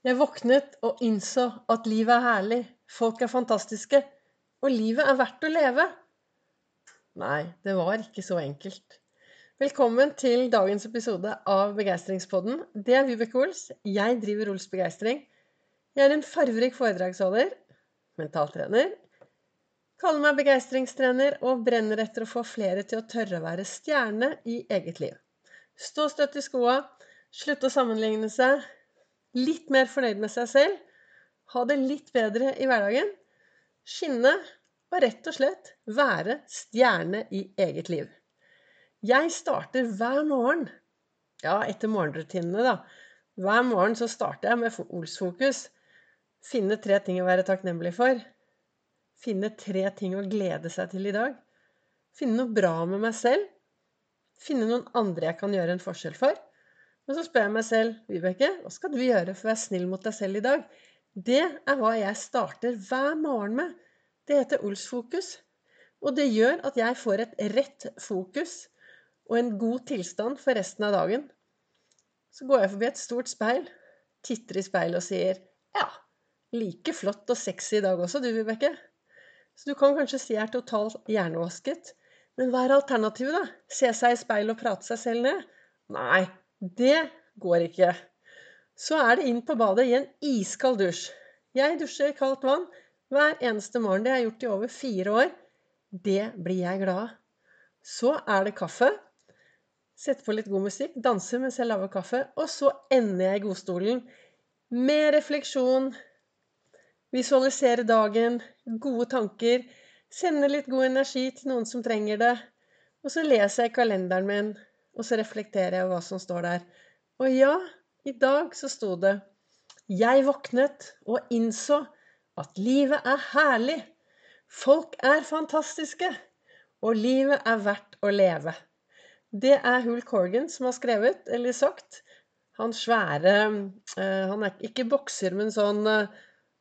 Jeg våknet og innså at livet er herlig, folk er fantastiske, og livet er verdt å leve. Nei, det var ikke så enkelt. Velkommen til dagens episode av Begeistringspodden. Det er Vibeke Ols. Jeg driver Ols Begeistring. Jeg er en farverik foredragsholder, mentaltrener, kaller meg begeistringstrener og brenner etter å få flere til å tørre å være stjerne i eget liv. Stå støtt i skoa, slutte å sammenligne seg, litt mer fornøyd med seg selv, ha det litt bedre i hverdagen, skinne og rett og slett være stjerne i eget liv. Jeg starter hver morgen, ja, etter morgenrutinene, da. Hver morgen så starter jeg med Ols-fokus. Finne tre ting å være takknemlig for. Finne tre ting å glede seg til i dag. Finne noe bra med meg selv. Finne noen andre jeg kan gjøre en forskjell for. Men så spør jeg meg selv, Vibeke, hva skal du gjøre for å være snill mot deg selv i dag? Det er hva jeg starter hver morgen med. Det heter Ols-fokus. Og det gjør at jeg får et rett fokus og en god tilstand for resten av dagen. Så går jeg forbi et stort speil, titter i speilet og sier ja, like flott og sexy i dag også, du, Vibeke. Så du kan kanskje si jeg er totalt hjernevasket. Men hva er alternativet, da? Se seg i speilet og prate seg selv ned? Nei, det går ikke. Så er det inn på badet i en iskald dusj. Jeg dusjer i kaldt vann hver eneste morgen. Det har jeg gjort i over fire år. Det blir jeg glad av. Så er det kaffe. Sette på litt god musikk, danse mens jeg lager kaffe. Og så ender jeg i godstolen med refleksjon. Visualisere dagen, gode tanker. Sende litt god energi til noen som trenger det. Og så leser jeg kalenderen min og så reflekterer jeg over hva som står der. Og ja, i dag så sto det Jeg våknet og innså at livet er herlig. Folk er fantastiske. Og livet er verdt å leve. Det er Hul Corgan som har skrevet, eller sagt. Han svære uh, Han er ikke bokser, men sånn uh,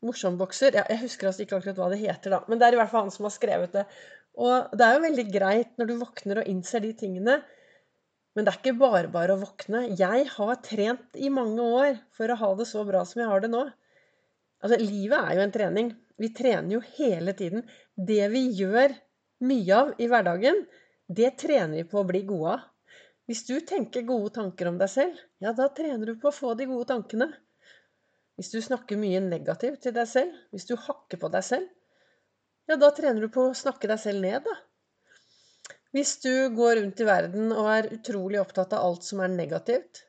morsom bokser. Jeg husker altså ikke akkurat hva det heter, da. Men det er i hvert fall han som har skrevet det. Og det er jo veldig greit når du våkner og innser de tingene. Men det er ikke bare bare å våkne. Jeg har trent i mange år for å ha det så bra som jeg har det nå. Altså, livet er jo en trening. Vi trener jo hele tiden. Det vi gjør mye av i hverdagen, det trener vi på å bli gode av. Hvis du tenker gode tanker om deg selv, ja, da trener du på å få de gode tankene. Hvis du snakker mye negativt til deg selv, hvis du hakker på deg selv, ja, da trener du på å snakke deg selv ned, da. Hvis du går rundt i verden og er utrolig opptatt av alt som er negativt,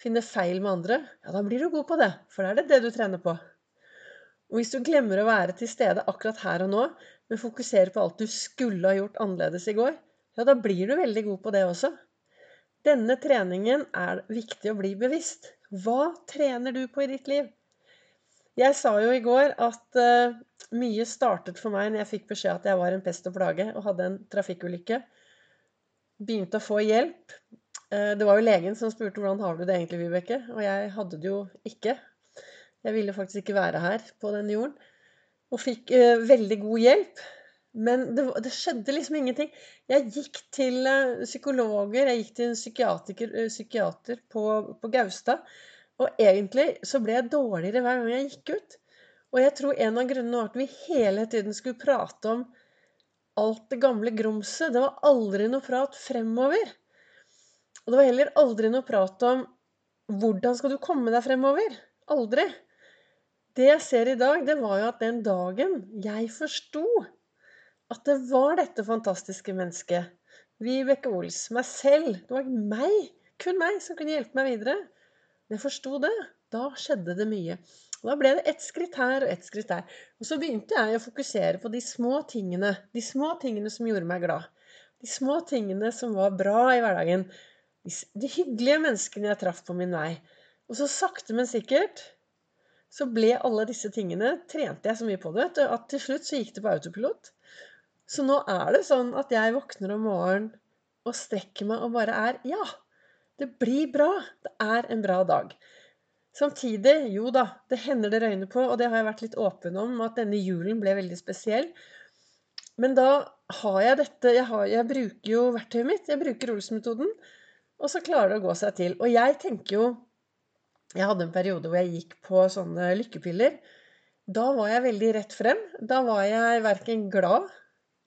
finner feil med andre, ja, da blir du god på det, for da er det det du trener på. Og hvis du glemmer å være til stede akkurat her og nå, men fokuserer på alt du skulle ha gjort annerledes i går, ja, da blir du veldig god på det også. Denne treningen er viktig å bli bevisst. Hva trener du på i ditt liv? Jeg sa jo i går at uh, mye startet for meg når jeg fikk beskjed at jeg var en pest og plage og hadde en trafikkulykke. Begynte å få hjelp. Uh, det var jo legen som spurte hvordan har du det egentlig, Vibeke? Og jeg hadde det jo ikke. Jeg ville faktisk ikke være her på denne jorden. Og fikk uh, veldig god hjelp. Men det, det, skjedde liksom ingenting. Jeg gikk til psykologer, jeg gikk til en psykiater på, på Gaustad. Og egentlig så ble jeg dårligere hver gang jeg gikk ut. Og jeg tror en av grunnene var at vi hele tiden skulle prate om alt det gamle grumset. Det var aldri noe prat fremover. Og det var heller aldri noe prat om hvordan skal du komme deg fremover. Aldri. Det jeg ser i dag, det var jo at den dagen jeg forsto at det var dette fantastiske mennesket, Vibeke Ols, meg selv Det var meg, kun meg, som kunne hjelpe meg videre. Jeg forsto det, da skjedde det mye. Og da ble det ett skritt her og ett skritt der. Og så begynte jeg å fokusere på de små tingene. De små tingene som gjorde meg glad. De små tingene som var bra i hverdagen. De, de hyggelige menneskene jeg traff på min vei. Og så sakte, men sikkert så ble alle disse tingene Trente jeg så mye på det vet du, at til slutt så gikk det på autopilot. Så nå er det sånn at jeg våkner om morgenen og strekker meg og bare er Ja! Det blir bra. Det er en bra dag. Samtidig, jo da, det hender det røyner på, og det har jeg vært litt åpen om, at denne julen ble veldig spesiell. Men da har jeg dette Jeg, har, jeg bruker jo verktøyet mitt. Jeg bruker Olsen-metoden. Og så klarer det å gå seg til. Og jeg tenker jo Jeg hadde en periode hvor jeg gikk på sånne lykkepiller. Da var jeg veldig rett frem. Da var jeg verken glad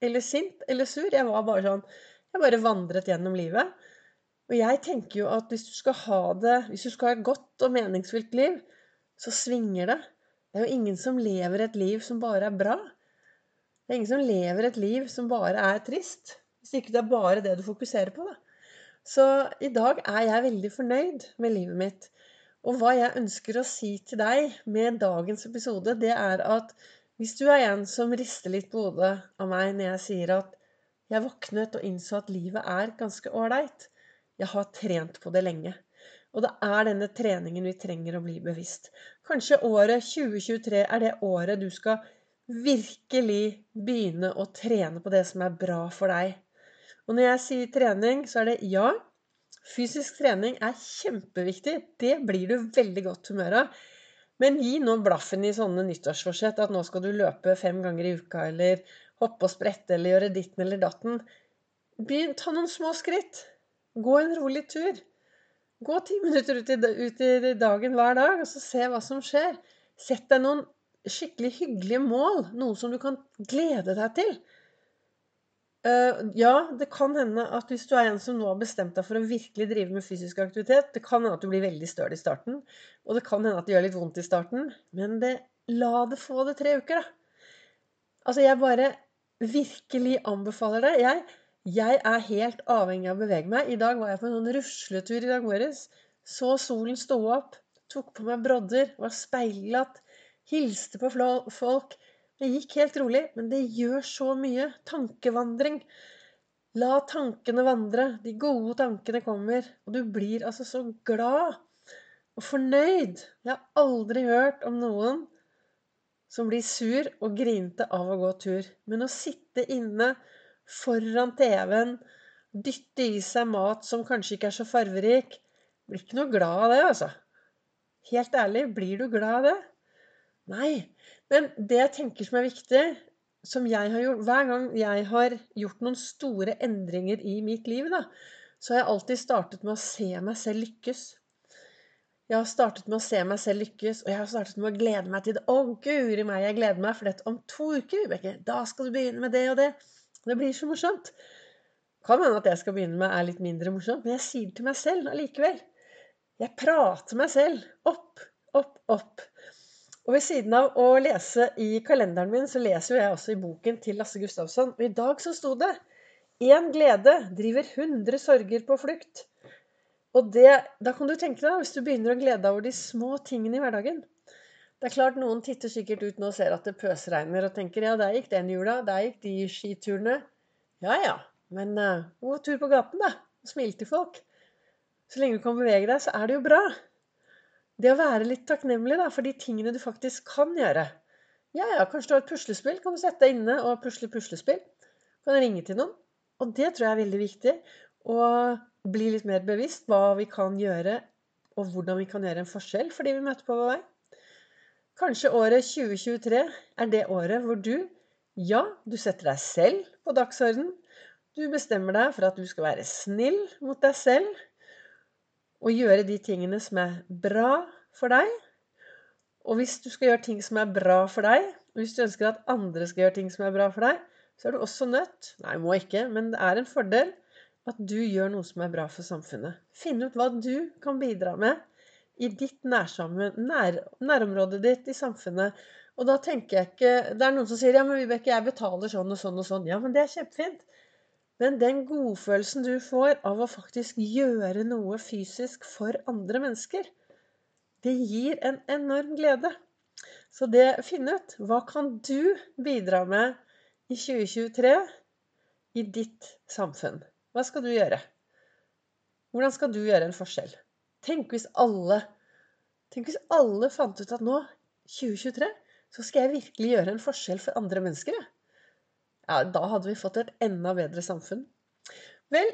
eller sint eller sur. Jeg var bare sånn Jeg bare vandret gjennom livet. Og jeg tenker jo at hvis du skal ha det Hvis du skal ha et godt og meningsfylt liv, så svinger det. Det er jo ingen som lever et liv som bare er bra. Det er ingen som lever et liv som bare er trist. Hvis ikke det er bare det du fokuserer på, da. Så i dag er jeg veldig fornøyd med livet mitt. Og hva jeg ønsker å si til deg med dagens episode, det er at hvis du er en som rister litt på hodet av meg når jeg sier at jeg våknet og innså at livet er ganske ålreit, jeg har trent på det lenge. Og det er denne treningen vi trenger å bli bevisst. Kanskje året 2023 er det året du skal virkelig begynne å trene på det som er bra for deg. Og når jeg sier trening, så er det ja. Fysisk trening er kjempeviktig. Det blir du veldig godt humør av. Men gi nå blaffen i sånne nyttårsforsett at nå skal du løpe fem ganger i uka, eller hoppe og sprette, eller gjøre ditten eller datten. Begynn, ta noen små skritt. Gå en rolig tur. Gå ti minutter ut i, ut i, dagen hver dag, og så se hva som skjer. Sett deg noen skikkelig hyggelige mål. Noe som du kan glede deg til. Uh, ja, det kan hende at hvis du er en som nå har bestemt deg for å virkelig drive med fysisk aktivitet, det kan hende at du blir veldig støl i starten, og det kan hende at det gjør litt vondt i starten, men det, la det få det tre uker, da. Altså, jeg bare virkelig anbefaler det. Jeg jeg er helt avhengig av å bevege meg. I dag var jeg på en sånn rusletur i dag morges. Så solen stå opp, tok på meg brodder, var speilglatt, hilste på folk. Det gikk helt rolig, men det gjør så mye. Tankevandring. La tankene vandre. De gode tankene kommer. Og du blir altså så glad og fornøyd. Jeg har aldri hørt om noen som blir sur og grinte av å gå tur. Men å sitte inne foran TV-en, dytte i seg mat som kanskje ikke er så farverik. Blir ikke noe glad av det, altså. Helt ærlig, blir du glad av det? Nei. Men det jeg tenker som er viktig, som jeg har gjort Hver gang jeg har gjort noen store endringer i mitt liv, da, så har jeg alltid startet med å se meg selv lykkes. Jeg har startet med å se meg selv lykkes, og jeg har startet med å glede meg til det. Å, guri meg, jeg gleder meg, for dette om to uker, Vibeke, da skal du begynne med det og det. Det blir så morsomt. Kan hende at jeg skal begynne med er litt mindre morsomt, men jeg sier det til meg selv allikevel. Jeg prater meg selv opp, opp, opp. Og ved siden av å lese i kalenderen min, så leser jo jeg også i boken til Lasse Gustavsson. Og i dag så sto det Én glede driver hundre sorger på flukt. Og det, da kan du tenke deg, hvis du begynner å glede deg over de små tingene i hverdagen det er klart Noen titter sikkert ut nå og ser at det pøsregner og tenker ja, der gikk den jula, der gikk de skiturene. Ja ja, men uh, god tur på gaten, da. Smil til folk. Så lenge du kan bevege deg, så er det jo bra. Det å være litt takknemlig da, for de tingene du faktisk kan gjøre. Ja ja, kanskje du har et puslespill. Kan du sette deg inne og pusle puslespill? Kan du ringe til noen? Og det tror jeg er veldig viktig. Å bli litt mer bevisst hva vi kan gjøre, og hvordan vi kan gjøre en forskjell for de vi møter på vår vei. Kanskje året 2023 er det året hvor du, ja, du setter deg selv på dagsorden. Du bestemmer deg for at du skal være snill mot deg selv og gjøre de tingene som er bra for deg. Og hvis du skal gjøre ting som er bra for deg, og hvis du ønsker at andre skal gjøre ting som er bra for deg, så er du også nødt Nei, må ikke, men det er en fordel at du gjør noe som er bra for samfunnet. Finn ut hva du kan bidra med i ditt nær, nærområdet ditt, i samfunnet. Og da tenker jeg ikke Det er noen som sier ja, men Vibeke, jeg betaler sånn og sånn og sånn. Ja, men det er kjempefint. Men den godfølelsen du får av å faktisk gjøre noe fysisk for andre mennesker, det gir en enorm glede. Så det finn ut hva kan du bidra med i 2023 i ditt samfunn? Hva skal du gjøre? Hvordan skal du gjøre en forskjell? Tenk hvis alle Tenk hvis alle fant ut at nå, 2023, så skal jeg virkelig gjøre en forskjell for andre mennesker. Ja, da hadde vi fått et enda bedre samfunn. Vel,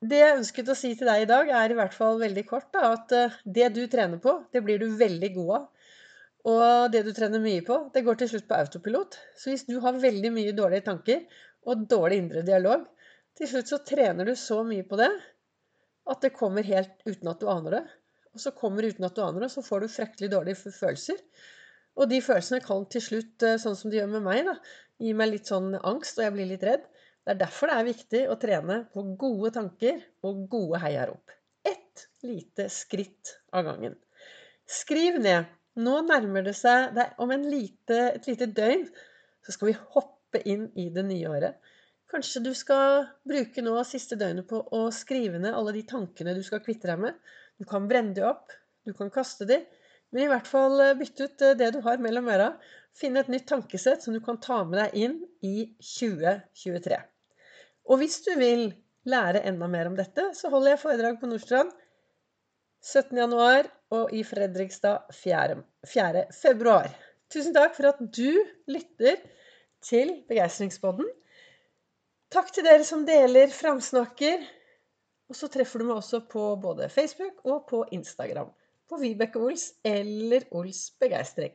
det jeg ønsket å si til deg i dag, er i hvert fall veldig kort da, at eh, det du trener på, det blir du veldig god av. Og det du trener mye på, det går til slutt på autopilot. Så hvis du har veldig mye dårlige tanker og dårlig indre dialog, til slutt så trener du så mye på det at det kommer helt uten at du aner det. og så kommer det uten at du aner det, så får du fryktelig dårlige følelser. Og de følelsene kan til slutt, eh, sånn som de gjør med meg, da, gi meg litt sånn angst, og jeg blir litt redd. Det er derfor det er viktig å trene på gode tanker og gode heiarop. Ett lite skritt av gangen. Skriv ned. Nå nærmer det seg det Om lite, et lite døgn så skal vi hoppe inn i det nye året. Kanskje du skal bruke nå siste døgnet på å skrive ned alle de tankene du skal kvitte deg med. Du kan brenne de opp, du kan kaste de, men i hvert fall eh, bytte ut eh, det du har mellom øra. Finne et nytt tankesett som du kan ta med deg inn i 2023. Og hvis du vil lære enda mer om dette, så holder jeg foredrag på Nordstrand 17.1. og i Fredrikstad 4.2. Tusen takk for at du lytter til Begeistringspodden. Takk til dere som deler, framsnakker. Og så treffer du meg også på både Facebook og på Instagram på Vibeke Ols eller Ols Begeistring.